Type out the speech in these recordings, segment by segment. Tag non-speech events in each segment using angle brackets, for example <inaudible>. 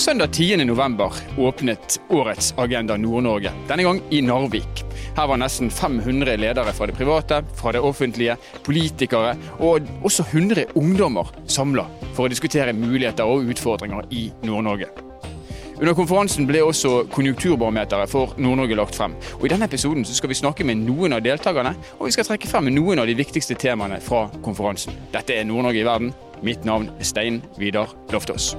Søndag 10. november åpnet årets Agenda Nord-Norge, denne gang i Narvik. Her var nesten 500 ledere fra det private, fra det offentlige, politikere og også 100 ungdommer samla for å diskutere muligheter og utfordringer i Nord-Norge. Under konferansen ble også konjunkturbarometeret for Nord-Norge lagt frem. Og I denne episoden skal vi snakke med noen av deltakerne, og vi skal trekke frem noen av de viktigste temaene fra konferansen. Dette er Nord-Norge i verden. Mitt navn er Stein Vidar Loftaas.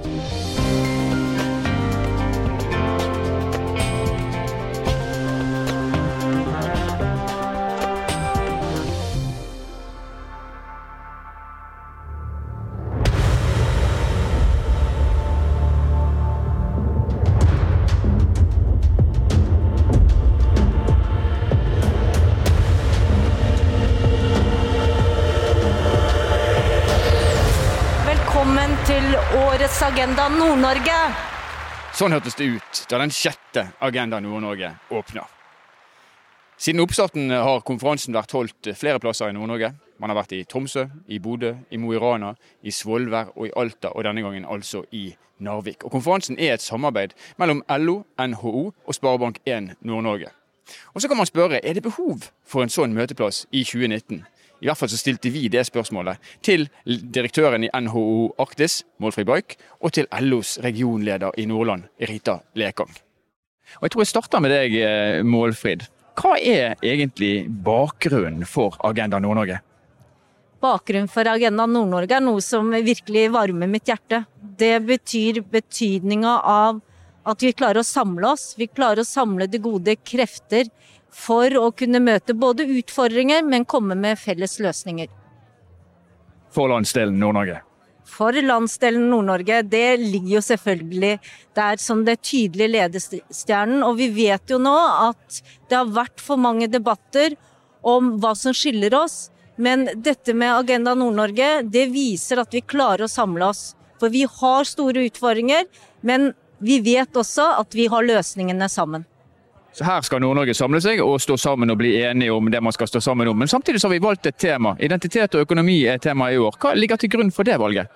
Nord-Norge. Sånn hørtes det ut da den sjette Agenda Nord-Norge åpna. Siden oppstarten har konferansen vært holdt flere plasser i Nord-Norge. Man har vært i Tromsø, i Bodø, i Mo i Rana, i Svolvær og i Alta, og denne gangen altså i Narvik. Og Konferansen er et samarbeid mellom LO, NHO og Sparebank1 Nord-Norge. Og så kan man spørre er det behov for en sånn møteplass i 2019. I hvert fall så stilte vi det spørsmålet til direktøren i NHO Arktis, Målfrid Baik, og til LOs regionleder i Nordland, Rita Lekang. Og Jeg tror jeg starter med deg, eh, Målfrid. Hva er egentlig bakgrunnen for Agenda Nord-Norge? Bakgrunnen for Agenda Nord-Norge er noe som virkelig varmer mitt hjerte. Det betyr betydninga av at vi klarer å samle oss. Vi klarer å samle de gode krefter for å kunne møte både utfordringer, men komme med felles løsninger. For landsdelen Nord-Norge. For landsdelen Nord-Norge, det ligger jo selvfølgelig der som det tydelige ledestjernen. Og vi vet jo nå at det har vært for mange debatter om hva som skiller oss. Men dette med Agenda Nord-Norge, det viser at vi klarer å samle oss. For vi har store utfordringer, men vi vet også at vi har løsningene sammen. Så Her skal Nord-Norge samle seg og stå sammen og bli enige om det man skal stå sammen om. Men samtidig har vi valgt et tema. Identitet og økonomi er tema i år. Hva ligger til grunn for det valget?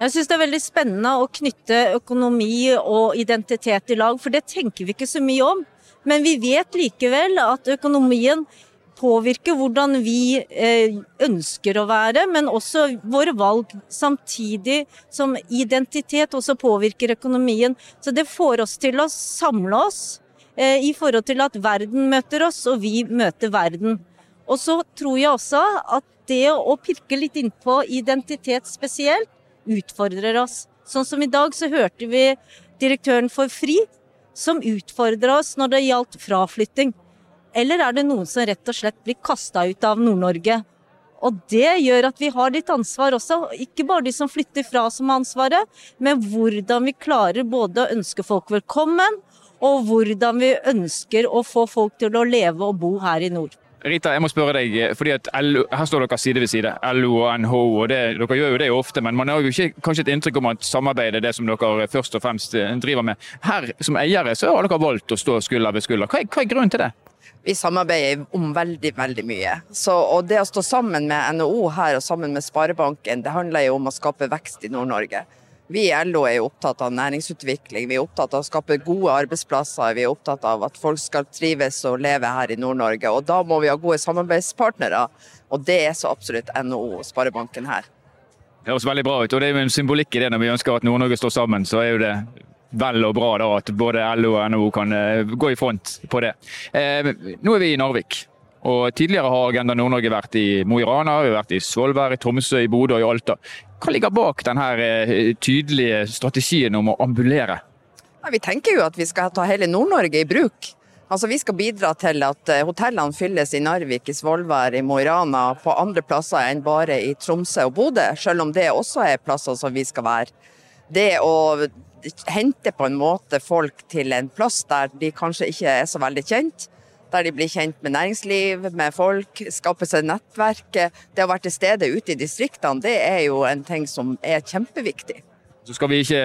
Jeg syns det er veldig spennende å knytte økonomi og identitet i lag, for det tenker vi ikke så mye om. Men vi vet likevel at økonomien påvirker hvordan vi eh, ønsker å være, men også våre valg. Samtidig som identitet også påvirker økonomien. Så det får oss til å samle oss i forhold til at verden møter oss, og vi møter verden. Og så tror jeg også at det å pirke litt innpå identitet spesielt, utfordrer oss. Sånn som i dag så hørte vi direktøren for FRI, som utfordra oss når det gjaldt fraflytting. Eller er det noen som rett og slett blir kasta ut av Nord-Norge? Og det gjør at vi har litt ansvar også. Ikke bare de som flytter fra som har ansvaret, men hvordan vi klarer både å ønske folk velkommen, og hvordan vi ønsker å få folk til å leve og bo her i nord. Rita, jeg må spørre deg, fordi at LO, Her står dere side ved side, LO og NHO. og det, Dere gjør jo det ofte, men man har jo ikke kanskje et inntrykk om at samarbeid er det som dere først og fremst driver med. Her som eiere så har dere valgt å stå skulder ved skulder. Hva er, hva er grunnen til det? Vi samarbeider om veldig, veldig mye. Så, og det å stå sammen med NHO her og sammen med Sparebanken, det handler jo om å skape vekst i Nord-Norge. Vi i LO er jo opptatt av næringsutvikling, vi er opptatt av å skape gode arbeidsplasser. Vi er opptatt av at folk skal trives og leve her i Nord-Norge. Og da må vi ha gode samarbeidspartnere, og det er så absolutt NHO og Sparebanken her. Det høres veldig bra ut, og det er jo en symbolikk i det når vi ønsker at Nord-Norge står sammen. så er jo det vel og bra da, at både LO og NHO kan eh, gå i front på det. Eh, nå er vi i Narvik. Og Tidligere har Agenda Nord-Norge vært i Mo i Rana, vi vært i Svolvær, i Tromsø, i Bodø og i Alta. Hva ligger bak denne tydelige strategien om å ambulere? Vi tenker jo at vi skal ta hele Nord-Norge i bruk. Altså, Vi skal bidra til at hotellene fylles i Narvik, i Svolvær, i Mo i Rana, på andre plasser enn bare i Tromsø og Bodø, selv om det også er plasser som vi skal være. Det å hente på en måte folk til en plass der de kanskje ikke er så veldig kjent, der de blir kjent med næringsliv, med folk, skaper seg nettverk. Det å være til stede ute i distriktene, det er jo en ting som er kjempeviktig. Så skal vi ikke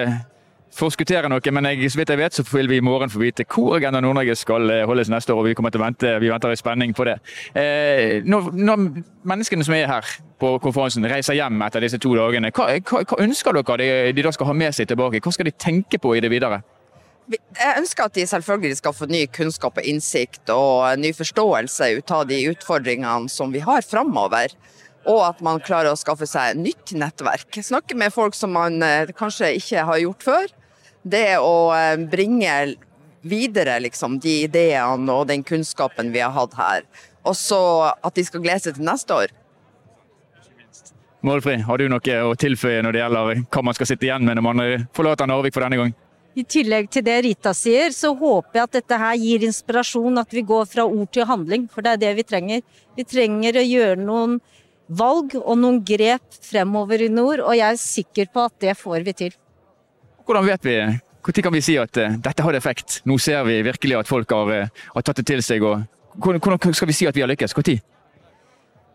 forskuttere noe, men jeg, så vidt jeg vet, så vil vi i morgen få vite hvor Agenda Nord-Norge skal eh, holdes neste år. og Vi kommer til å vente, vi venter i spenning på det. Eh, når, når, menneskene som er her på konferansen reiser hjem etter disse to dagene, hva, hva, hva ønsker dere de, de da skal ha med seg tilbake? Hva skal de tenke på i det videre? Jeg ønsker at de selvfølgelig skal få ny kunnskap og innsikt og ny forståelse ut av de utfordringene som vi har framover. Og at man klarer å skaffe seg nytt nettverk. Snakke med folk som man eh, kanskje ikke har gjort før det å eh, bringe videre liksom, de ideene og den kunnskapen vi har hatt her. Og så at de skal glede seg til neste år. Målfri, har du noe å tilføye når det gjelder hva man skal sitte igjen med når man forlater Narvik for denne gang? I tillegg til det Rita sier, så håper jeg at dette her gir inspirasjon, at vi går fra ord til handling. For det er det vi trenger. Vi trenger å gjøre noen valg og noen grep fremover i nord, og jeg er sikker på at det får vi til. Hvordan vet vi Når kan vi si at uh, dette hadde effekt? Nå ser vi virkelig at folk har, uh, har tatt det til seg. Og, hvordan skal vi si at vi har lykkes? Når?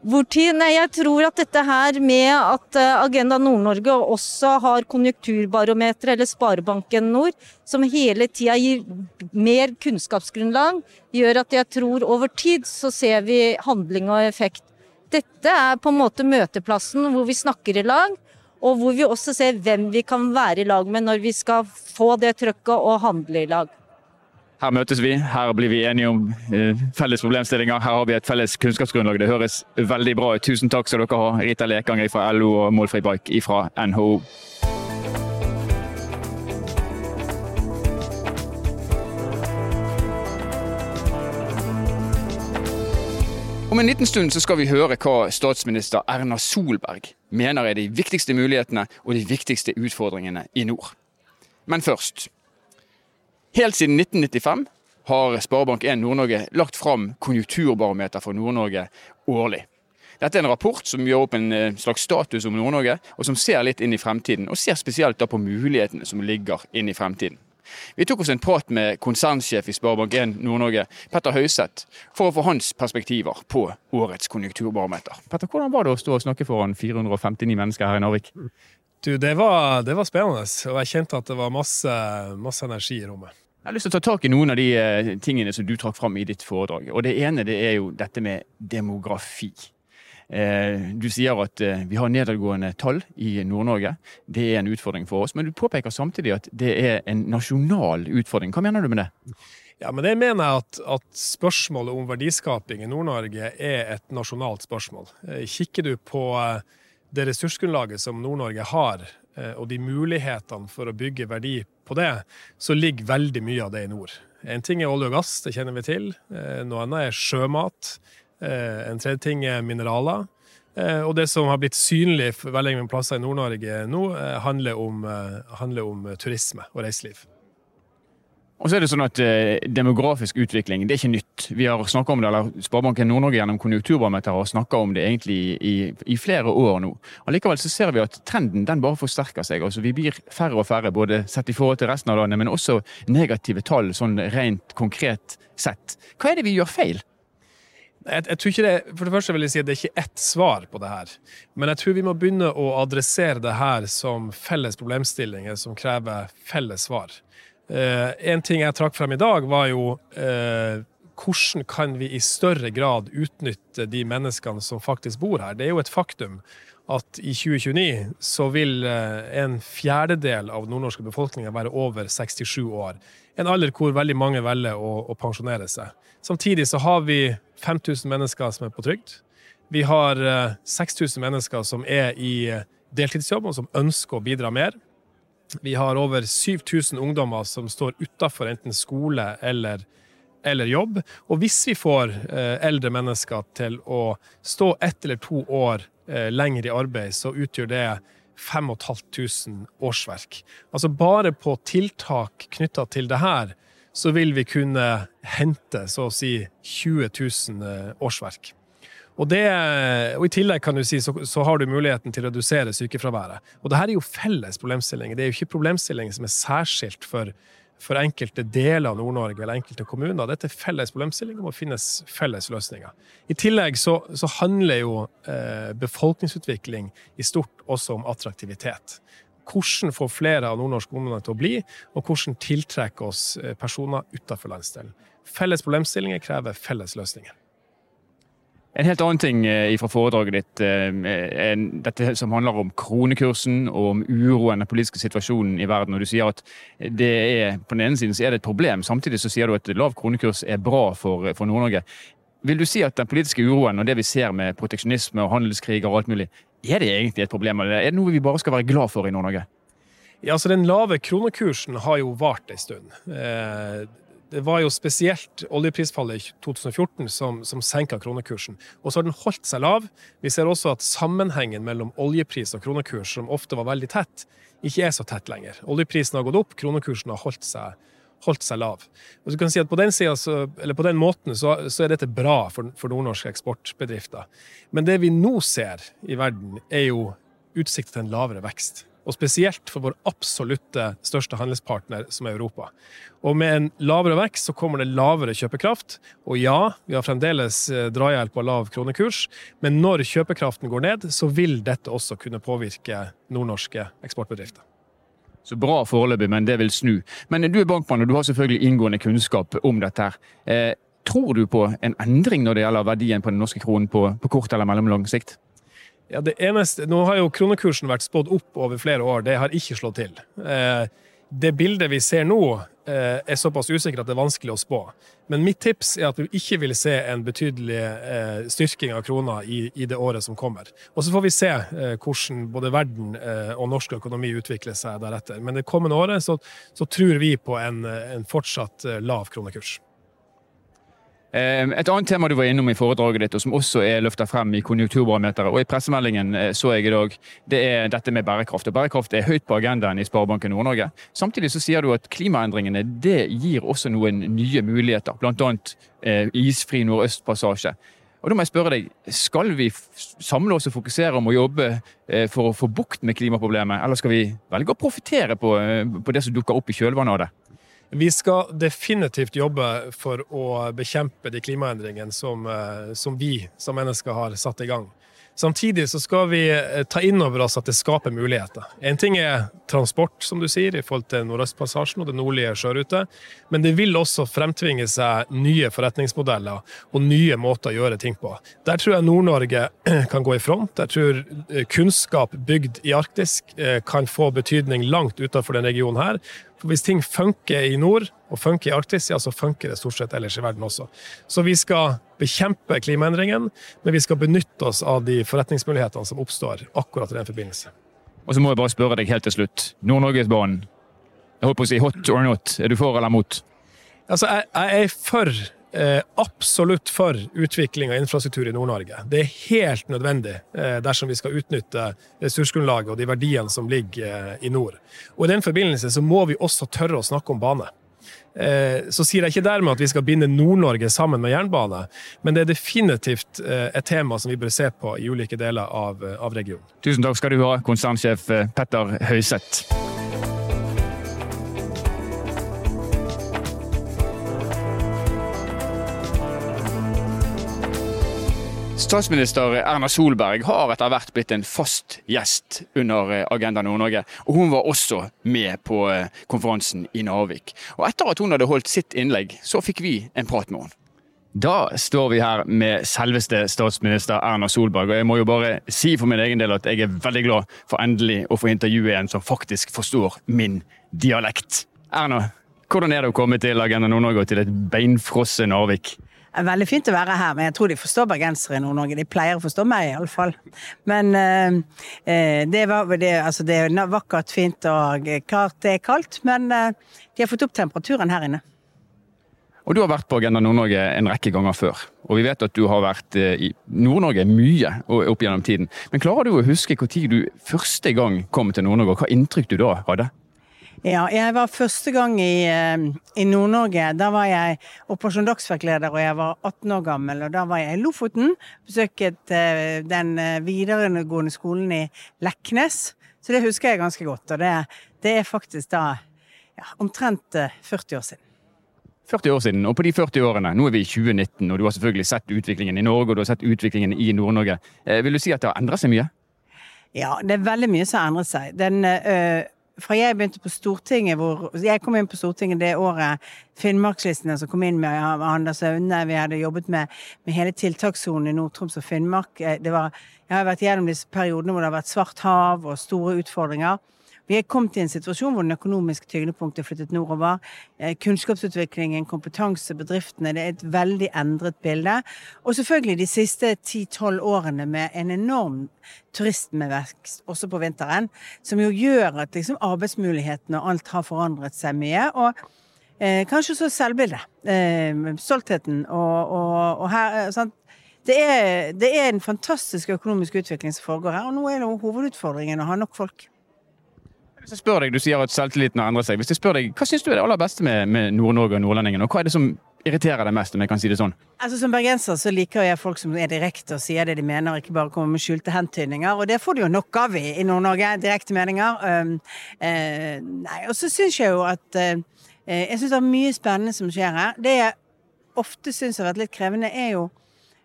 Hvor tid? Nei, jeg tror at dette her med at eh, Agenda Nord-Norge også har konjunkturbarometer, eller Sparebanken Nord, som hele tida gir mer kunnskapsgrunnlag, gjør at jeg tror over tid så ser vi handling og effekt. Dette er på en måte møteplassen hvor vi snakker i lag, og hvor vi også ser hvem vi kan være i lag med når vi skal få det trøkket og handle i lag. Her møtes vi, her blir vi enige om eh, felles problemstillinger. Her har vi et felles kunnskapsgrunnlag. Det høres veldig bra ut. Tusen takk skal dere ha, Rita Lekanger fra LO og Målfri Bike fra NHO. Om en liten stund så skal vi høre hva statsminister Erna Solberg mener er de viktigste mulighetene og de viktigste utfordringene i nord. Men først. Helt siden 1995 har Sparebank1 Nord-Norge lagt fram konjunkturbarometer for Nord-Norge årlig. Dette er en rapport som gjør opp en eh, slags status om Nord-Norge, og som ser litt inn i fremtiden, og ser spesielt på mulighetene som ligger inn i fremtiden. Vi tok oss en prat med konsernsjef i Sparebank1 Nord-Norge, Petter Høiseth, for å få hans perspektiver på årets konjunkturbarometer. Petter, hvordan var det å stå og snakke foran 459 mennesker her i Narvik? Du, det var, det var spennende, og jeg kjente at det var masse, masse energi i rommet. Jeg har lyst til å ta tak i noen av de eh, tingene som du trakk fram i ditt foredrag. Og Det ene det er jo dette med demografi. Eh, du sier at eh, vi har nedadgående tall i Nord-Norge. Det er en utfordring for oss. Men du påpeker samtidig at det er en nasjonal utfordring. Hva mener du med det? Ja, men Det mener jeg at, at spørsmålet om verdiskaping i Nord-Norge er et nasjonalt spørsmål. Kikker du på det ressursgrunnlaget som Nord-Norge har, og de mulighetene for å bygge verdi på det, så ligger veldig mye av det i nord. En ting er olje og gass, det kjenner vi til. Noe annet er sjømat. Eh, en tredje ting er mineraler. Eh, og det som har blitt synlig for veldig mange plasser i Nord-Norge nå, eh, handler om, handler om, turisme og reiseliv. Og så er det sånn at eh, Demografisk utvikling det er ikke nytt. Vi har om det, eller Sparebanken Nord-Norge gjennom Konjunkturbarometeret har snakka om det egentlig i, i, flere år nå. Allikevel så ser vi at trenden den bare forsterker seg. Altså Vi blir færre og færre, både sett i forhold til resten av landet, men også negative tall sånn rent konkret sett. Hva er det vi gjør feil? Jeg, jeg, tror ikke det, for det første vil jeg si at det er ikke ett svar på det her. Men jeg tror vi må begynne å adressere det her som felles problemstillinger som krever felles svar. Eh, en ting jeg trakk frem i dag, var jo eh, hvordan kan vi i større grad utnytte de menneskene som faktisk bor her. Det er jo et faktum at i 2029 så vil eh, en fjerdedel av nordnorske befolkninga være over 67 år. En alder hvor veldig mange velger å, å pensjonere seg. Samtidig så har vi 5000 mennesker som er på trygd. Vi har 6000 eh, mennesker som er i deltidsjobb, og som ønsker å bidra mer. Vi har over 7000 ungdommer som står utafor enten skole eller, eller, jobb. Og hvis vi får eh, eldre mennesker til å stå ett eller to år lenger i arbeid, så utgjør det 5500 årsverk. Altså bare på tiltak knytta til det her, så vil vi kunne hente så å si 20 000 eh, årsverk. Og, det, og I tillegg kan du si, så, så, har du muligheten til å redusere sykefraværet. Og det her er jo felles problemstillinger. Det er jo ikke problemstillinger som er særskilt for, for enkelte deler av Nord-Norge eller enkelte kommuner. Dette er felles problemstillinger, må finnes felles løsninger. I tillegg så, så handler jo eh, befolkningsutvikling i stort også om attraktivitet. hvordan få flere av nordnorske ungdommer til å bli, og hvordan tiltrekke oss eh, personer utenfor landsdelen. Felles problemstillinger krever felles løsninger. En helt annen ting eh, fra foredraget ditt, er dette som handler om kronekursen og om uroen, den politiske situasjonen i verden. og Du sier at det er, på den ene siden så er det et problem, samtidig så sier du at lav kronekurs er bra for, for Nord-Norge. Vil du si at den politiske uroen og det vi ser med proteksjonisme og handelskriger og alt mulig, er det egentlig et problem? Eller er det noe vi bare skal være glad for i Nord-Norge? Ja, altså Den lave kronekursen har jo vart en stund. Det var jo spesielt oljeprisfallet i 2014 som, som senka kronekursen. Og så har den holdt seg lav. Vi ser også at sammenhengen mellom oljepris og kronekurs, som ofte var veldig tett, ikke er så tett lenger. Oljeprisen har gått opp, kronekursen har holdt seg holdt seg lav. Og du kan si at På den, så, på den måten så, så, er dette bra for, for nordnorske eksportbedrifter. Men det vi nå ser i verden, er jo utsikt til en lavere vekst. Og spesielt for vår absolutte største handelspartner, som er Europa. Og med en lavere vekst så kommer det lavere kjøpekraft. Og ja, vi har fremdeles eh, drahjelp av lav kronekurs, men når kjøpekraften går ned, så vil dette også kunne påvirke nordnorske eksportbedrifter. Så bra foreløpig, men det vil snu. Men du er bankmann, og du har selvfølgelig inngående kunnskap om dette. her. Eh, tror du på en endring når det gjelder verdien på den norske kronen på, på kort eller mellomlang sikt? Ja, det eneste, Nå har jo kronekursen vært spådd opp over flere år, det har ikke slått til. Eh, det bildet vi ser nå, eh, er såpass usikkert at det er vanskelig å spå. Men mitt tips er at vi ikke vil se en betydelig eh, styrking av krona i, det året som kommer. Og så får vi se hvordan både verden og norsk økonomi utvikler seg deretter. Men det kommende året så, så tror vi på en, en fortsatt lav kronekurs. Ehm, et annet tema du var innom i foredraget ditt, og som også er løfta frem i konjunkturbarometeret og i pressemeldingen eh, så jeg i dag, det er dette med bærekraft. Og Bærekraft er høyt på agendaen i Sparebanken Nord-Norge. Samtidig så sier du at klimaendringene det gir også noen nye muligheter, bl.a. Eh, isfri nordøstpassasje. Og da må jeg spørre deg, Skal vi samle oss og fokusere om å jobbe eh, for å få bukt med klimaproblemet, eller skal vi velge å profitere på, på det som dukker opp i kjølvannet av det? Vi skal definitivt jobbe for å bekjempe de klimaendringene som, eh, som vi som mennesker har satt i gang. Samtidig så skal vi eh, ta inn over oss at det skaper muligheter. En ting er transport, som du sier, i forhold til Nordøstpassasjen og det nordlige sjørute. Men det vil også fremtvinge seg nye forretningsmodeller og nye måter å gjøre ting på. Der tror jeg Nord-Norge <clears throat> kan gå i front. Jeg tror eh, kunnskap bygd i Arktisk kan få betydning langt utenfor denne regionen her. For hvis ting funker i nord og funker i Arktis, ja, så funker det stort sett ellers i verden også. Så vi skal bekjempe klimaendringene, men vi skal benytte oss av de forretningsmulighetene som oppstår akkurat i den forbindelse. Og så må jeg bare spørre deg helt til slutt. Nord-Norgesbanen. Jeg holdt på å si hot or not. Er du for eller mot? Altså, jeg, jeg er for Eh, absolutt for utvikling av infrastruktur i Nord-Norge. Det er helt nødvendig eh, dersom vi skal utnytte ressursgrunnlaget og de verdiene som ligger eh, i nord. Og I den forbindelse så må vi også tørre å snakke om bane. Så sier jeg ikke dermed at vi skal binde Nord-Norge sammen med jernbane, men det er definitivt et tema som vi bør se på i ulike deler av, av regionen. Tusen takk skal du ha, konsernsjef Petter Høyseth. Statsminister Erna Solberg har etter hvert blitt en fast gjest under eh, Agenda Nord-Norge. Og hun var også med på eh, konferansen i Narvik. Og etter at hun hadde holdt sitt innlegg, så fikk vi en prat med henne. Da står vi her med selveste statsminister Erna Solberg, og jeg må jo bare si for min egen del at jeg er veldig glad for endelig å få intervjue en som faktisk forstår min dialekt. Erna, hvordan er det å komme til Agenda Nord-Norge og til et beinfrosset Narvik? Er veldig fint å være her, men jeg tror de forstår bergensere i Nord-Norge. De pleier å forstå meg, iallfall. Men eh, eh, det, var, det, altså det er vakkert, fint og klart det er kaldt. Men eh, de har fått opp temperaturen her inne. Og Du har vært på Agenda Nord-Norge en rekke ganger før. Og vi vet at du har vært eh, i Nord-Norge mye opp gjennom tiden. Men klarer du å huske når du første gang kom til Nord-Norge, og hva inntrykk du da hadde? Ja, jeg var første gang i, eh, i Nord-Norge. Da var jeg Operasjon Dagsverk-leder, og jeg var 18 år gammel. Og da var jeg i Lofoten. Besøket uh, den eh, videregående skolen i Leknes. Så det husker jeg ganske godt. Og det, det er faktisk da ja, omtrent 40 år siden. 40 år siden, og på de 40 årene, nå er vi i 2019, og du har selvfølgelig sett utviklingen i Norge og du har sett utviklingen i Nord-Norge. Eh, vil du si at det har endret seg mye? Ja, det er veldig mye som har endret seg. Den, fra jeg begynte på Stortinget, hvor jeg kom inn på Stortinget det året Finnmarkslistene som kom inn med Anders Aune, vi hadde jobbet med, med hele tiltakssonen i Nord-Troms og Finnmark. Eh, var, jeg har vært gjennom disse periodene hvor det har vært svart hav og store utfordringer. Vi er kommet i en situasjon hvor den økonomiske tyngdepunktet er flyttet nordover. Eh, kunnskapsutviklingen, kompetanse, bedriftene. Det er et veldig endret bilde. Og selvfølgelig de siste 10-12 årene med en enorm turismevekst, også på vinteren, som jo gjør at liksom, arbeidsmulighetene og alt har forandret seg mye. og eh, kanskje så selvbildet. Eh, stoltheten og, og, og her, eh, sant? Det er, det er, en fantastisk økonomisk utvikling som foregår her, og nå er det hovedutfordringen å ha nok folk. Hvis jeg spør deg, Du sier at selvtilliten har endret seg. Hvis jeg spør deg, Hva syns du er det aller beste med, med Nord-Norge og nordlendingene? Og hva er det som irriterer deg mest, om jeg kan si det sånn? Altså Som bergenser så liker jeg folk som er direkte og sier det de mener, ikke bare kommer med skjulte hentydninger. Og det får du jo nok av i, i Nord-Norge. Direkte meninger. Um, uh, nei, og så syns jeg jo at uh, Jeg syns det er mye spennende som skjer her. Det jeg ofte syns har vært litt krevende, er jo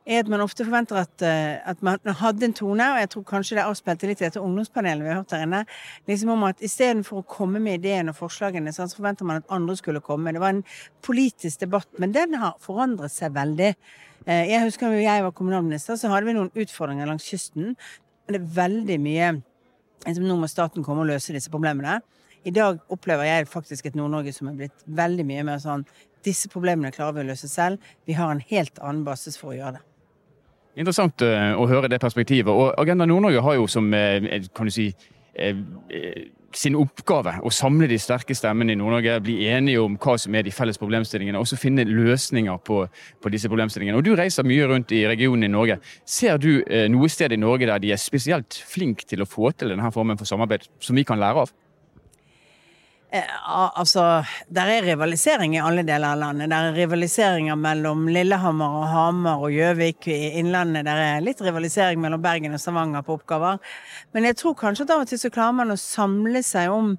er at man ofte forventer at, uh, at, man hadde en tone, og jeg tror kanskje det avspilte litt i dette ungdomspanelet vi har hørt der inne, liksom om at istedenfor å komme med ideene og forslagene, så forventer man at andre skulle komme. Det var en politisk debatt, men den har forandret seg veldig. Uh, jeg husker da jeg var kommunalminister, så hadde vi noen utfordringer langs kysten. Men det er veldig mye liksom, Nå må staten komme og løse disse problemene. I dag opplever jeg faktisk et Nord-Norge som er blitt veldig mye mer sånn disse problemene klarer vi å løse selv. Vi har en helt annen basis for å gjøre det. Interessant eh, å høre det perspektivet. Og Agenda Nord-Norge har jo som eh, kan du si, eh, sin oppgave å samle de sterke stemmene i Nord-Norge, bli enige om hva som er de felles problemstillingene, og så finne løsninger på, på, disse problemstillingene. Og Du reiser mye rundt i regionen i Norge. Ser du noe sted i Norge der de er spesielt flinke til å få til denne formen for samarbeid, som vi kan lære av? Eh, altså, der er rivalisering i alle deler av landet. Der er rivaliseringer mellom Lillehammer og Hamar og Gjøvik i Innlandet. Der er litt rivalisering mellom Bergen og Stavanger på oppgaver. Men jeg tror kanskje at av og til så klarer man å samle seg om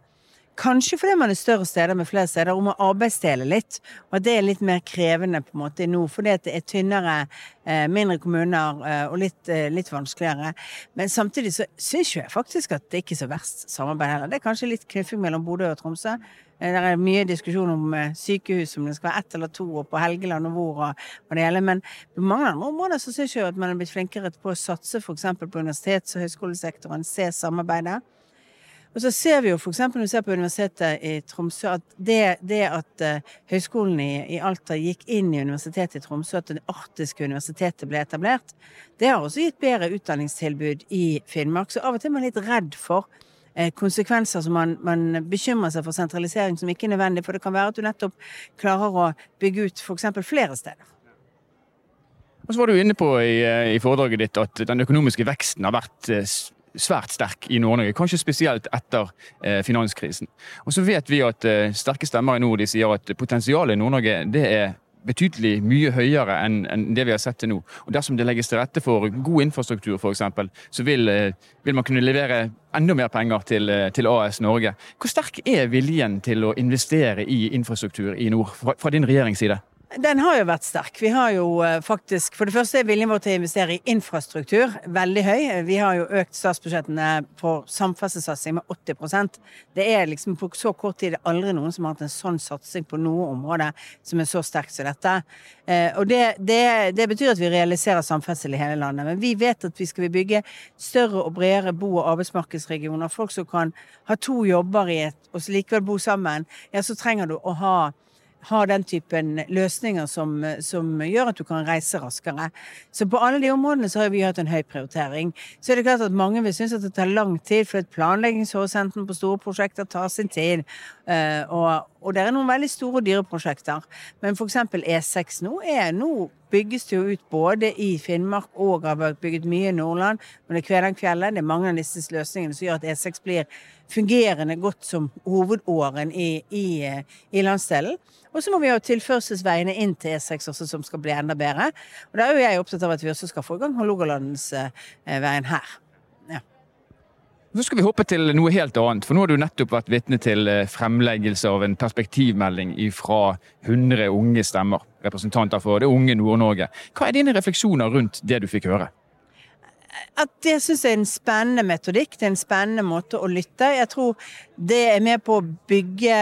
Kanskje fordi man er større steder med flere steder, om å arbeidsdele litt. Og at det er litt mer krevende på en måte nå, fordi det er tynnere, eh, mindre kommuner eh, og litt, eh, litt, vanskeligere. Men samtidig så syns jeg faktisk at det ikke er så verst samarbeid heller. Det er kanskje litt knuffing mellom Bodø og Tromsø. Det er mye diskusjon om sykehus, om det skal være ett eller to, og på Helgeland og hvor og, og det hele. Men på mange andre områder så syns jeg at man er blitt flinkere på å satse f.eks. på universitets- og høyskolesektoren, se samarbeidet. Og så ser vi jo f.eks. når vi ser på Universitetet i Tromsø, at det, det at uh, Høgskolen i, i, Alta gikk inn i Universitetet i Tromsø, at det arktiske universitetet ble etablert, det har også gitt bedre utdanningstilbud i Finnmark. Så av og til er man litt redd for uh, konsekvenser som man, man, bekymrer seg for sentralisering som ikke er nødvendig. For det kan være at du nettopp klarer å bygge ut f.eks. flere steder. Og så var du inne på i, eh, i foredraget ditt at den økonomiske veksten har vært svært sterk i Nord-Norge, kanskje spesielt etter eh, finanskrisen. Og så vet vi at eh, sterke stemmer i nord de sier at potensialet i Nord-Norge det er betydelig mye høyere enn, det vi har sett til nå. Og Dersom det legges til rette for god infrastruktur f.eks., så vil, eh, vil, man kunne levere enda mer penger til, til, AS Norge. Hvor sterk er viljen til å investere i infrastruktur i nord fra, fra din regjerings side? Den har jo vært sterk. Vi har jo eh, faktisk For det første er viljen vår til å investere i infrastruktur veldig høy. Vi har jo økt statsbudsjettene for samferdselssatsing med 80% Det er liksom på så kort tid det er aldri noen som har hatt en sånn satsing på noe område som er så sterkt som dette. Eh, og det, det, det betyr at vi realiserer samferdsel i hele landet. Men vi vet at vi skal bygge større og bredere bo- og arbeidsmarkedsregioner. Folk som kan ha to jobber i et, og likevel bo sammen. Ja, så trenger du å ha har den typen løsninger som, som, gjør at du kan reise raskere. Så på alle de områdene så har vi hatt en høy prioritering. Så er det klart at mange vil synes at det tar lang tid, for planleggingshorisonten på store prosjekter tar sin tid. Uh, og, og, det er noen veldig store og dyre prosjekter. Men f.eks. E6 nå er nå bygges det jo ut både i Finnmark og har vært bygget mye i Nordland. Men det er Kvænangsfjellet. Det er mange av disse løsningene som gjør at E6 blir fungerende godt som hovedåren i, i, i landsdelen. Og så må vi ha tilførselsveiene inn til E6 også, som skal bli enda bedre. Og da er jo jeg opptatt av at vi også skal få i gang Hålogalandsveien her. Så skal vi hoppe til noe helt annet. For nå har du nettopp vært vitne til eh, fremleggelse av en perspektivmelding fra 100 unge stemmer, representanter for det unge Nord-Norge. Hva er dine refleksjoner rundt det du fikk høre? at det syns jeg er en spennende metodikk. Det er en spennende måte å lytte. Jeg tror det er med på å bygge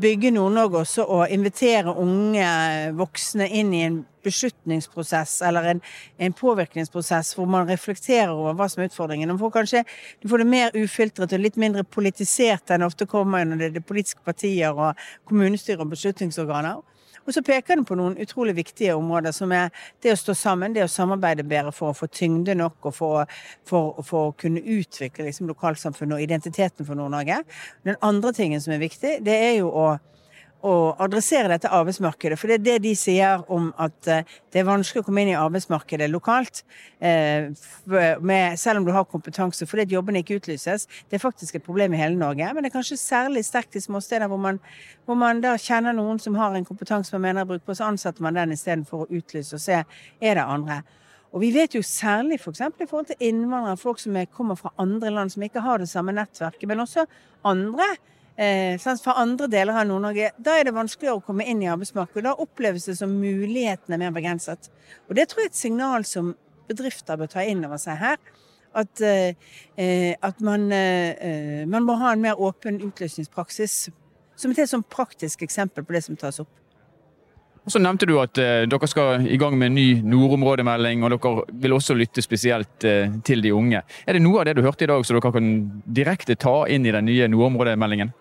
bygge Nord-Norge også og invitere unge voksne inn i en beslutningsprosess eller en, en, påvirkningsprosess hvor man reflekterer over hva som er utfordringen. Du får kanskje du får det mer ufiltret og litt mindre politisert enn ofte kommer når det er politiske partier og kommunestyre og beslutningsorganer. Og så peker den på noen utrolig viktige områder, som er det å stå sammen, det å samarbeide bedre for å få tyngde nok og for, for, for å kunne utvikle liksom, lokalsamfunnet og identiteten for Nord-Norge. Den andre tingen som er viktig, det er jo å å adressere dette arbeidsmarkedet. For det er det de sier om at eh, det er vanskelig å komme inn i arbeidsmarkedet lokalt, eh, med, selv om du har kompetanse, fordi at jobbene ikke utlyses. Det er faktisk et problem i hele Norge, men det er kanskje særlig sterkt i småsteder hvor man, hvor man da kjenner noen som har en kompetanse man mener er brukbar, så ansetter man den istedenfor å utlyse og se er det andre. Og vi vet jo særlig f.eks. For i forhold til innvandrere, folk som kommer fra andre land som ikke har det samme nettverket, men også andre fra andre deler av Nord-Norge, da er det vanskeligere å komme inn i arbeidsmarkedet. Da oppleves det som mulighetene mer begrenset. Og det tror jeg er et signal som bedrifter bør ta inn over seg her. At, eh, eh at man, eh, eh, man, må ha en mer åpen utløsningspraksis. Som et helt sånn praktisk eksempel på det som tas opp. Og Så nevnte du at eh, dere skal i gang med en ny nordområdemelding, og dere vil også lytte spesielt eh, til de unge. Er det noe av det du hørte i dag som dere kan direkte ta inn i den nye nordområdemeldingen?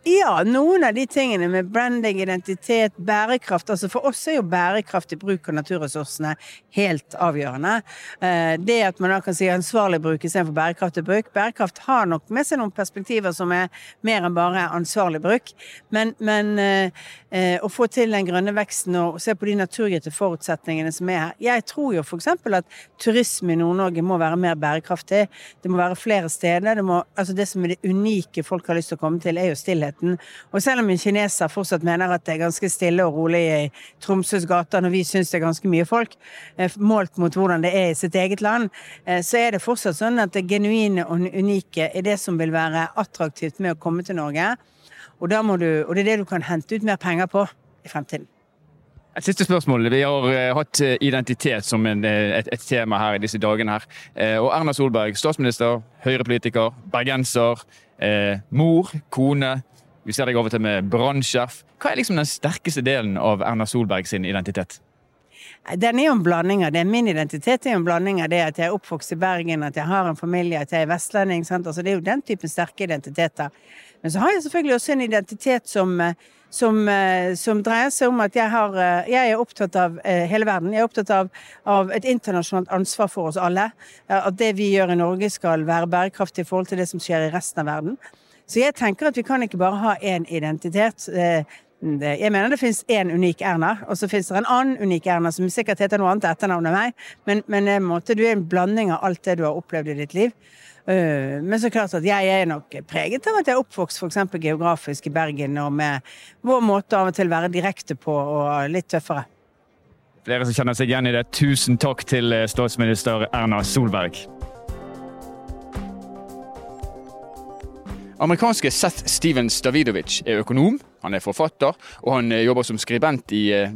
Ja, noen av de tingene med branding, identitet, bærekraft. altså For oss er jo bærekraftig bruk av naturressursene helt avgjørende. Eh, det at man da kan si ansvarlig bruk istedenfor bærekraftig bruk. Bærekraft har nok med seg noen perspektiver som er mer enn bare ansvarlig bruk. Men, men eh, eh, å få til den grønne veksten og se på de naturgitte forutsetningene som er her. Jeg tror jo f.eks. at turisme i Nord-Norge må være mer bærekraftig. Det må være flere steder. Det, må, altså det som er det unike folk har lyst til å komme til, er jo stille stillheten. Og selv om en kineser fortsatt mener at det er ganske stille og rolig i Tromsøs gater når vi syns det er ganske mye folk, eh, målt mot hvordan det er i sitt eget land, eh, så er det fortsatt sånn at det genuine og unike er det som vil være attraktivt med å komme til Norge. Og, du, og det er det du kan hente ut mer penger på i fremtiden. Et siste spørsmål. Vi har uh, hatt identitet som en, et, et, tema her i disse dagene. her. Og Erna Solberg, statsminister, høyrepolitiker, bergenser, uh, mor, kone, vi ser deg over til med brannsjef. Hva er liksom den sterkeste delen av Erna Solberg sin identitet? Den er jo en blanding av det. Min identitet er jo en blanding av det at jeg er oppvokst i Bergen, at jeg har en familie, at jeg er vestlending. Altså, det er jo den typen sterke identiteter. Men så har jeg selvfølgelig også en identitet som, som, som dreier seg om at jeg, har, jeg, er opptatt av hele verden. Jeg er opptatt av, av, et internasjonalt ansvar for oss alle. At det vi gjør i Norge skal være bærekraftig i forhold til det som skjer i resten av verden. Så jeg tenker at vi kan ikke bare ha én identitet. Eh, jeg mener det finnes én unik Erna, og så finnes det en annen unik Erna som sikkert heter noe annet etternavn enn meg, men, men en måte, du er en blanding av alt det du har opplevd i ditt liv. Eh, men så klart at jeg er nok preget av at jeg er oppvokst f.eks. geografisk i Bergen, og med vår måte av og til å være direkte på og litt tøffere. Flere som kjenner seg igjen i det. Tusen takk til eh, statsminister Erna Solberg. Amerikanske Seth Stevens Davidovic er økonom, han er forfatter, og han eh, jobber som skribent i, eh,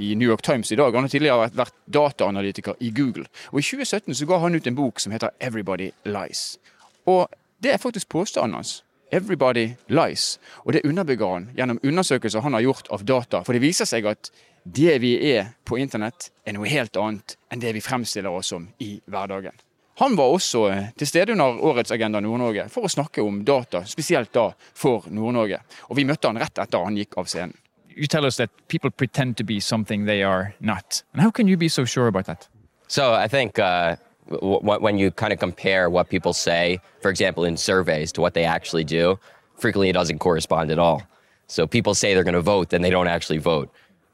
i New York Times i dag. Han har tidligere vært dataanalytiker i Google. Og I 2017 så ga han ut en bok som heter Everybody Lies. Og Det er faktisk påstanden hans. Everybody lies. Og det underbygger han gjennom undersøkelser han har gjort av data. For det viser seg at det vi er på internett, er noe helt annet enn det vi fremstiller oss som i hverdagen. Han var også eh, til stede under årets Agenda Nord-Norge for å snakke om data, spesielt da for Nord-Norge. Og vi møtte han rett etter han gikk av scenen. You tell us that people pretend to be something they are not. And how can you be so sure about that? So I think uh, when you kind of compare what people say, for example, in surveys to what they actually do, frequently it doesn't correspond at all. So people say they're going to vote, then they don't actually vote.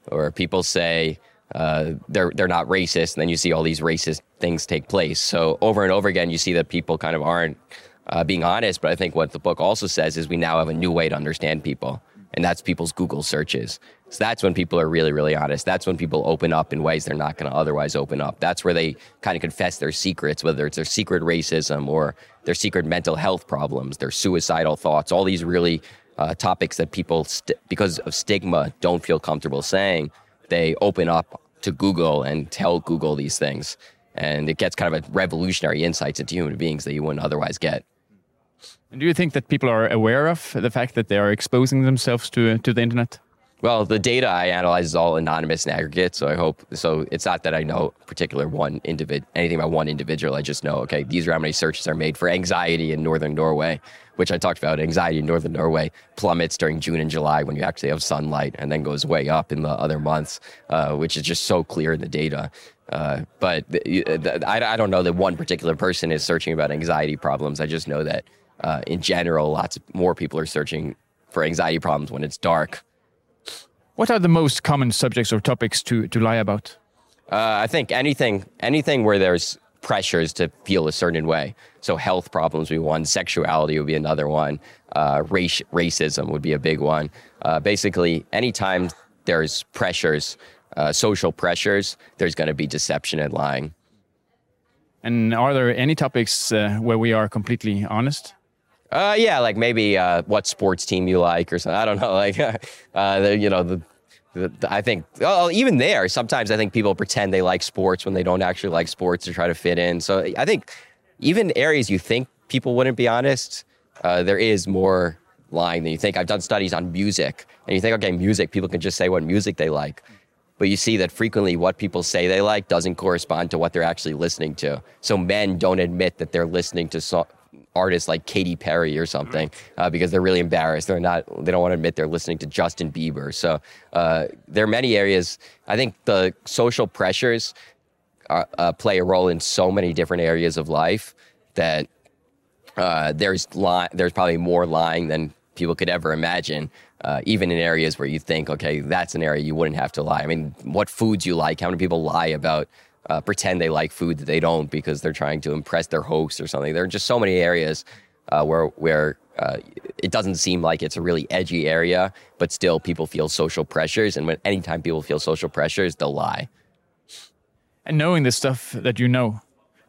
Or people say uh, they're they're not racist, and then you see all these racist things take place. So over and over again, you see that people kind of aren't uh, being honest. But I think what the book also says is we now have a new way to understand people, and that's people's Google searches. So that's when people are really, really honest. That's when people open up in ways they're not going to otherwise open up. That's where they kind of confess their secrets, whether it's their secret racism or their secret mental health problems, their suicidal thoughts, all these really uh, topics that people, st- because of stigma, don't feel comfortable saying they open up to Google and tell Google these things. and it gets kind of a revolutionary insights into human beings that you wouldn't otherwise get. And do you think that people are aware of the fact that they are exposing themselves to to the internet? Well, the data I analyze is all anonymous and aggregate, so I hope so. It's not that I know particular one individ anything about one individual. I just know okay, these are how many searches are made for anxiety in northern Norway, which I talked about. Anxiety in northern Norway plummets during June and July when you actually have sunlight, and then goes way up in the other months, uh, which is just so clear in the data. Uh, but the, the, I, I don't know that one particular person is searching about anxiety problems. I just know that uh, in general, lots more people are searching for anxiety problems when it's dark what are the most common subjects or topics to, to lie about? Uh, I think anything anything where there's pressures to feel a certain way. So health problems would be one, sexuality would be another one, uh, race, racism would be a big one. Uh, basically, anytime there's pressures, uh, social pressures, there's going to be deception and lying. And are there any topics uh, where we are completely honest? Uh, yeah, like maybe uh, what sports team you like or something. I don't know. Like, <laughs> uh, the, you know, the, I think even there, sometimes I think people pretend they like sports when they don't actually like sports to try to fit in. So I think even areas you think people wouldn't be honest, uh, there is more lying than you think. I've done studies on music, and you think, okay, music, people can just say what music they like. But you see that frequently what people say they like doesn't correspond to what they're actually listening to. So men don't admit that they're listening to so- artists like Katy Perry or something uh, because they're really embarrassed. They're not. They don't want to admit they're listening to Justin Bieber. So uh, there are many areas. I think the social pressures are, uh, play a role in so many different areas of life that uh, there's li- there's probably more lying than people could ever imagine. Uh, even in areas where you think, okay, that's an area you wouldn't have to lie. I mean, what foods you like? How many people lie about uh, pretend they like food that they don't because they're trying to impress their host or something. There are just so many areas uh, where where uh, it doesn't seem like it's a really edgy area, but still people feel social pressures, and when anytime people feel social pressures, they'll lie. And knowing the stuff that you know,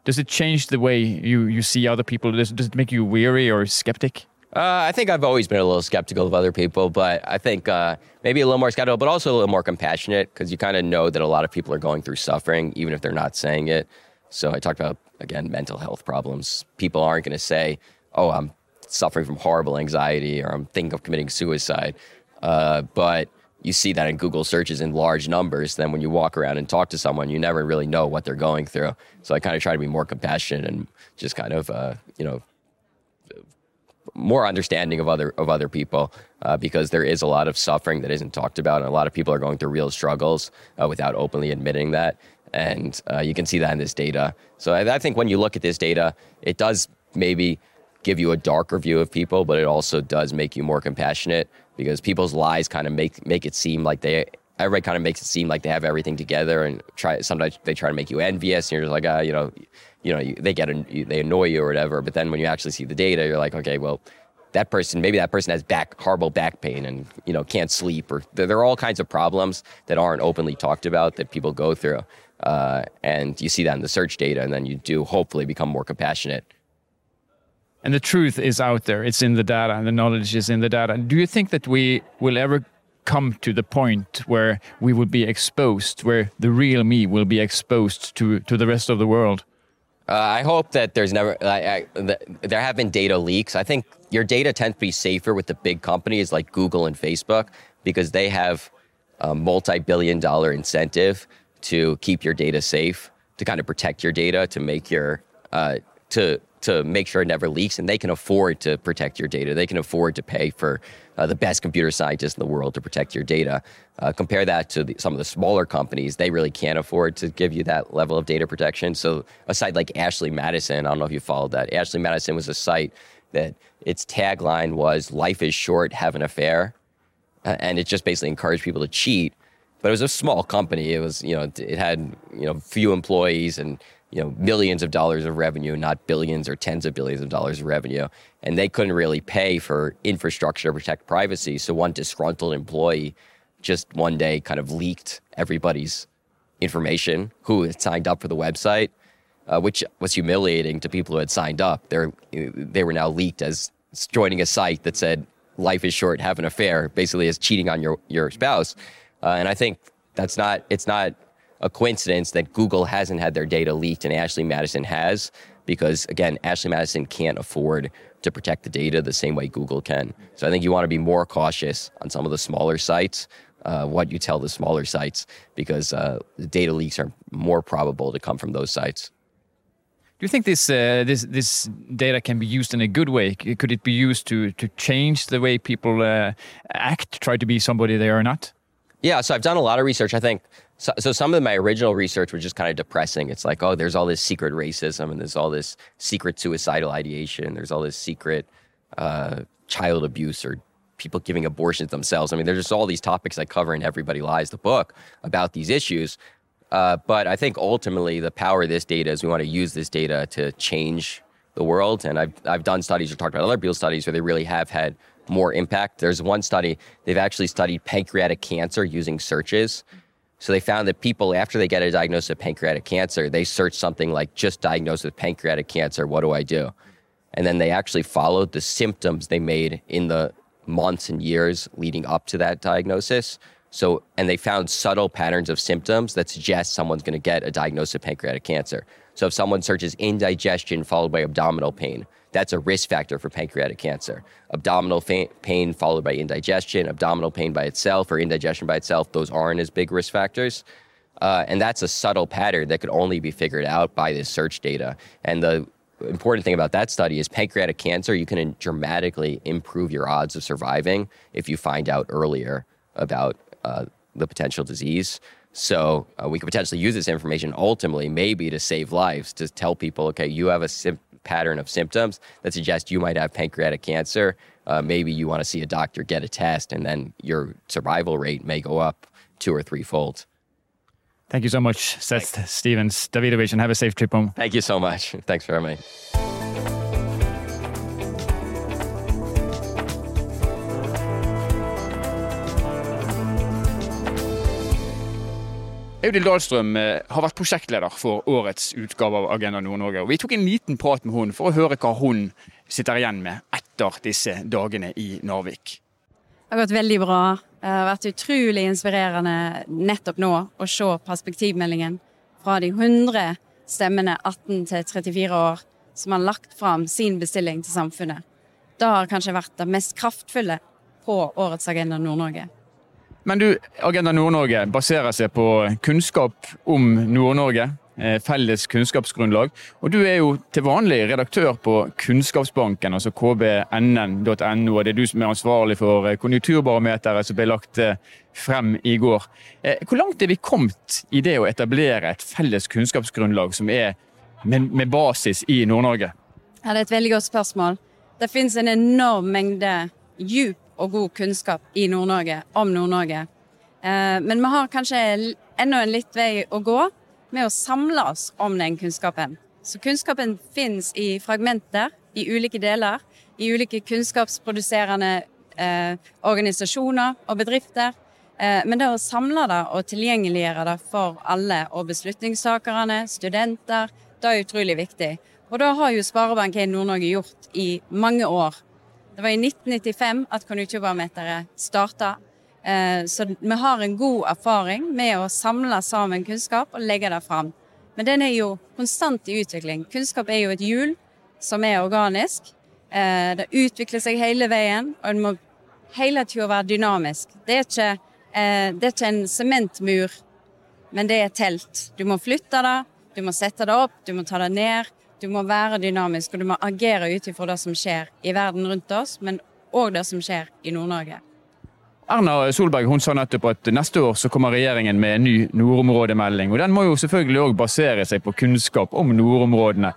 does it change the way you you see other people? Does, does it make you weary or skeptic? Uh, I think I've always been a little skeptical of other people, but I think uh, maybe a little more skeptical, but also a little more compassionate because you kind of know that a lot of people are going through suffering, even if they're not saying it. So I talked about, again, mental health problems. People aren't going to say, oh, I'm suffering from horrible anxiety or I'm thinking of committing suicide. Uh, but you see that in Google searches in large numbers. Then when you walk around and talk to someone, you never really know what they're going through. So I kind of try to be more compassionate and just kind of, uh, you know, more understanding of other of other people uh, because there is a lot of suffering that isn't talked about, and a lot of people are going through real struggles uh, without openly admitting that. And uh, you can see that in this data. So I, I, think when you look at this data, it does maybe give you a darker view of people, but it also does make you more compassionate because people's lies kind of make make it seem like they everybody kind of makes it seem like they have everything together and try sometimes they try to make you envious and you're just like ah you know you know, you, they get they annoy you or whatever. But then when you actually see the data, you're like, okay, well, that person maybe that person has back horrible back pain and you know can't sleep or there, there are all kinds of problems that aren't openly talked about that people go through. Uh, and you see that in the search data, and then you do hopefully become more compassionate. And the truth is out there; it's in the data, and the knowledge is in the data. And do you think that we will ever come to the point where we will be exposed, where the real me will be exposed to to the rest of the world? Uh, I hope that there's never, I, I, there have been data leaks. I think your data tends to be safer with the big companies like Google and Facebook because they have a multi billion dollar incentive to keep your data safe, to kind of protect your data, to make your, uh, to to make sure it never leaks, and they can afford to protect your data. They can afford to pay for uh, the best computer scientists in the world to protect your data. Uh, compare that to the, some of the smaller companies; they really can't afford to give you that level of data protection. So, a site like Ashley Madison, I don't know if you followed that. Ashley Madison was a site that its tagline was "Life is short, have an affair," uh, and it just basically encouraged people to cheat. But it was a small company. It was, you know, it had, you know, few employees and you know millions of dollars of revenue, not billions or tens of billions of dollars of revenue, and they couldn't really pay for infrastructure to protect privacy. So one disgruntled employee just one day kind of leaked everybody's information who had signed up for the website, uh, which was humiliating to people who had signed up. They they were now leaked as joining a site that said "Life is short, have an affair," basically as cheating on your your spouse. Uh, and I think that's not it's not a coincidence that Google hasn't had their data leaked and Ashley Madison has, because again, Ashley Madison can't afford to protect the data the same way Google can. So I think you want to be more cautious on some of the smaller sites, uh, what you tell the smaller sites, because uh, the data leaks are more probable to come from those sites. Do you think this uh, this this data can be used in a good way? Could it be used to to change the way people uh, act, try to be somebody they are not? Yeah, so I've done a lot of research. I think so. so some of my original research was just kind of depressing. It's like, oh, there's all this secret racism, and there's all this secret suicidal ideation. There's all this secret uh, child abuse or people giving abortions themselves. I mean, there's just all these topics I cover in Everybody Lies, the book, about these issues. Uh, but I think ultimately the power of this data is we want to use this data to change the world. And I've, I've done studies or talked about other people's studies where they really have had more impact. There's one study, they've actually studied pancreatic cancer using searches. So they found that people, after they get a diagnosis of pancreatic cancer, they search something like just diagnosed with pancreatic cancer, what do I do? And then they actually followed the symptoms they made in the months and years leading up to that diagnosis. So, and they found subtle patterns of symptoms that suggest someone's going to get a diagnosis of pancreatic cancer. So, if someone searches indigestion followed by abdominal pain, that's a risk factor for pancreatic cancer. Abdominal fa- pain followed by indigestion, abdominal pain by itself, or indigestion by itself, those aren't as big risk factors. Uh, and that's a subtle pattern that could only be figured out by this search data. And the important thing about that study is pancreatic cancer, you can dramatically improve your odds of surviving if you find out earlier about uh, the potential disease. So uh, we could potentially use this information ultimately, maybe to save lives, to tell people, okay, you have a pattern of symptoms that suggest you might have pancreatic cancer. Uh, maybe you want to see a doctor, get a test, and then your survival rate may go up two or three threefold. Thank you so much, Seth Stevens, Davidovich, and have a safe trip home. Thank you so much. <laughs> Thanks for having me. Audhild Dahlstrøm eh, har vært prosjektleder for årets utgave av Agenda Nord-Norge. og Vi tok en liten prat med henne for å høre hva hun sitter igjen med etter disse dagene i Narvik. Det har gått veldig bra. Det har vært utrolig inspirerende nettopp nå å se perspektivmeldingen fra de 100 stemmene 18 til 34 år som har lagt fram sin bestilling til samfunnet. Det har kanskje vært det mest kraftfulle på årets Agenda Nord-Norge. Men du, Agenda Nord-Norge baserer seg på kunnskap om Nord-Norge. eh, Felles kunnskapsgrunnlag. Og du er jo til vanlig redaktør på Kunnskapsbanken, altså kbnn.no. Og det er du som er ansvarlig for eh, konjunkturbarometeret som ble lagt eh, frem i går. Hvor langt er vi kommet i det å etablere et felles kunnskapsgrunnlag som er med basis i Nord-Norge? Ja, det er et veldig godt spørsmål. Det finnes en enorm mengde djup og god kunnskap i Nord-Norge om Nord-Norge. Eh, men vi har kanskje enda en litt vei å gå med å samle oss om den kunnskapen. Så kunnskapen finnes i fragmenter, i ulike deler, i ulike kunnskapsproduserende eh, organisasjoner og bedrifter. Eh, men det å samle det og tilgjengeliggjøre det for alle, og beslutningstakerne, studenter, det er utrolig viktig. Og det har jo Sparebank1 Nord-Norge gjort i mange år. Det var i 1995 at konjunkturbarometeret starta. Eh, Så vi har en god erfaring med å samle sammen kunnskap og legge det fram. Men den er jo konstant i utvikling. Kunnskap er jo et hjul som er organisk. Eh, Det utvikler seg hele veien, og den må hele tida være dynamisk. Det er ikke, eh, det er ikke en sementmur, men det er et telt. Du må flytte det, du må sette det opp, du må ta det ned. Du må være dynamisk, og du må agere ut ifra det som skjer i verden rundt oss, men òg det som skjer i Nord-Norge. Erna Solberg hun sa nettopp at neste år så kommer regjeringen med en ny nordområdemelding. og Den må jo selvfølgelig òg basere seg på kunnskap om nordområdene.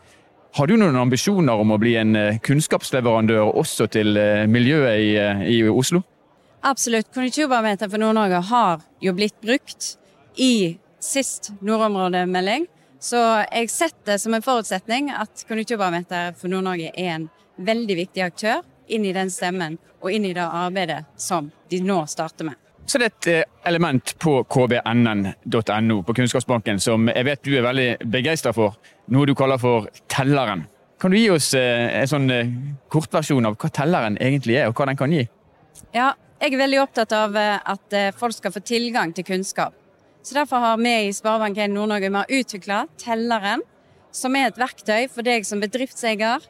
Har du noen ambisjoner om å bli en eh, kunnskapsleverandør også til eh, miljøet i, eh, i Oslo? Absolutt. Konjunkturbarometeret for Nord-Norge har jo blitt brukt i sist nordområdemelding. Så jeg setter som en forutsetning at Konjunkturbarometeret for Nord-Norge er en veldig viktig aktør inn i den stemmen og inn i det arbeidet som de nå starter med. Så det er et eh, element på kbnn.no på Kunnskapsbanken som jeg vet du er veldig begeistra for. Noe du kaller for telleren. Kan du gi oss eh, en sånn eh, kortversjon av hva telleren egentlig er, og hva den kan gi? Ja, jeg er veldig opptatt av at folk skal få tilgang til kunnskap. Så Derfor har vi i Sparebank1 Nord-Norge utvikla telleren, som er et verktøy for deg som bedriftseier,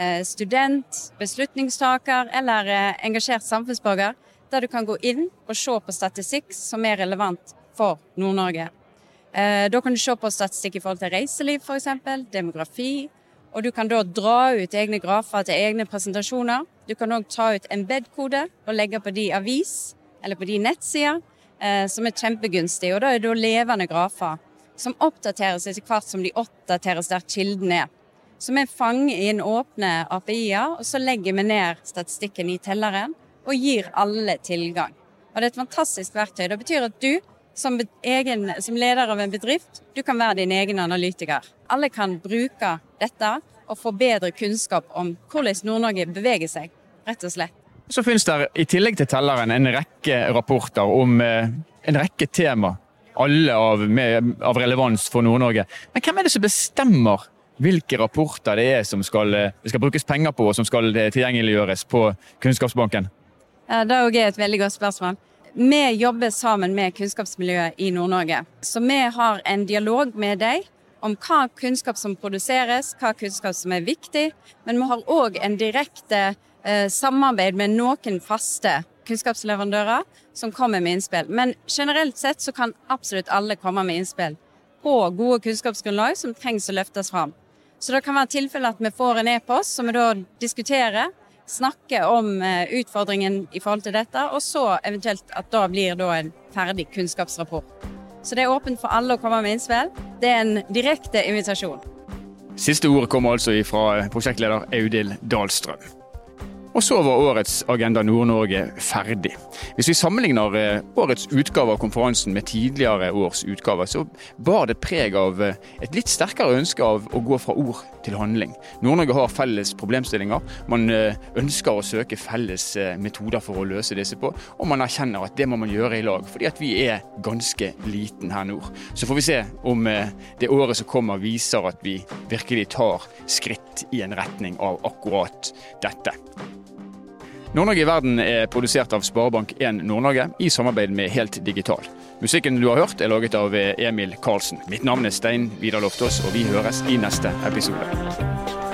eh, student, beslutningstaker eller eh, engasjert samfunnsborger, der du kan gå inn og se på statistikk som er relevant for Nord-Norge. Eh, da kan du se på statistikk i forhold til reiseliv f.eks., demografi. Og du kan da dra ut egne grafer til egne presentasjoner. Du kan òg ta ut embed-kode og legge på de avis eller på de nettsider, som er kjempegunstig. Og da er det levende grafer som oppdateres etter hvert som de oppdateres der kilden er. Så vi fanger inn åpne API-er, og så legger vi ned statistikken i telleren og gir alle tilgang. Og Det er et fantastisk verktøy. Det betyr at du som, egen, som leder av en bedrift, du kan være din egen analytiker. Alle kan bruke dette og få bedre kunnskap om hvordan Nord-Norge beveger seg, rett og slett. Så finnes det i tillegg til telleren en rekke rapporter om eh, en rekke tema. Alle av, med, av relevans for Nord-Norge. Men hvem er det som bestemmer hvilke rapporter det er som skal, eh, skal brukes penger på, og som skal eh, tilgjengeliggjøres på Kunnskapsbanken? Det er et veldig godt spørsmål. Vi jobber sammen med kunnskapsmiljøet i Nord-Norge. Så vi har en dialog med dem om hva kunnskap som produseres, hva kunnskap som er viktig. Men vi har òg en direkte samarbeid med noen faste kunnskapsleverandører som kommer med innspill. Men generelt sett så kan absolutt alle komme med innspill på gode kunnskapsgrunnlag som trengs å løftes fram. Så det kan være tilfelle at vi får en e-post som vi da diskuterer snakker om eh, utfordringen i forhold til dette, og så eventuelt at da blir da en ferdig kunnskapsrapport. Så det er åpent for alle å komme med innspill. Det er en direkte invitasjon. Siste ord kommer altså fra prosjektleder Audhild Dahlstrøm. Og så var årets Agenda Nord-Norge ferdig. Hvis vi sammenligner eh, årets utgave av konferansen med tidligere års utgave, så bar det preg av eh, et litt sterkere ønske av å gå fra ord til handling. Nord-Norge har felles problemstillinger. Man eh, ønsker å søke felles metoder for å løse disse på, og man erkjenner at det må man gjøre i lag, fordi at vi er ganske liten her nord. Så får vi se om det året som kommer viser at vi virkelig tar skritt i en retning av akkurat dette. Nord-Norge i verden er produsert av Sparebank1 Nord-Norge i samarbeid med Helt Digital. Musikken du har hørt er laget av Emil Karlsen. Mitt navn er Stein Vidar Loftaas, og vi høres i neste episode.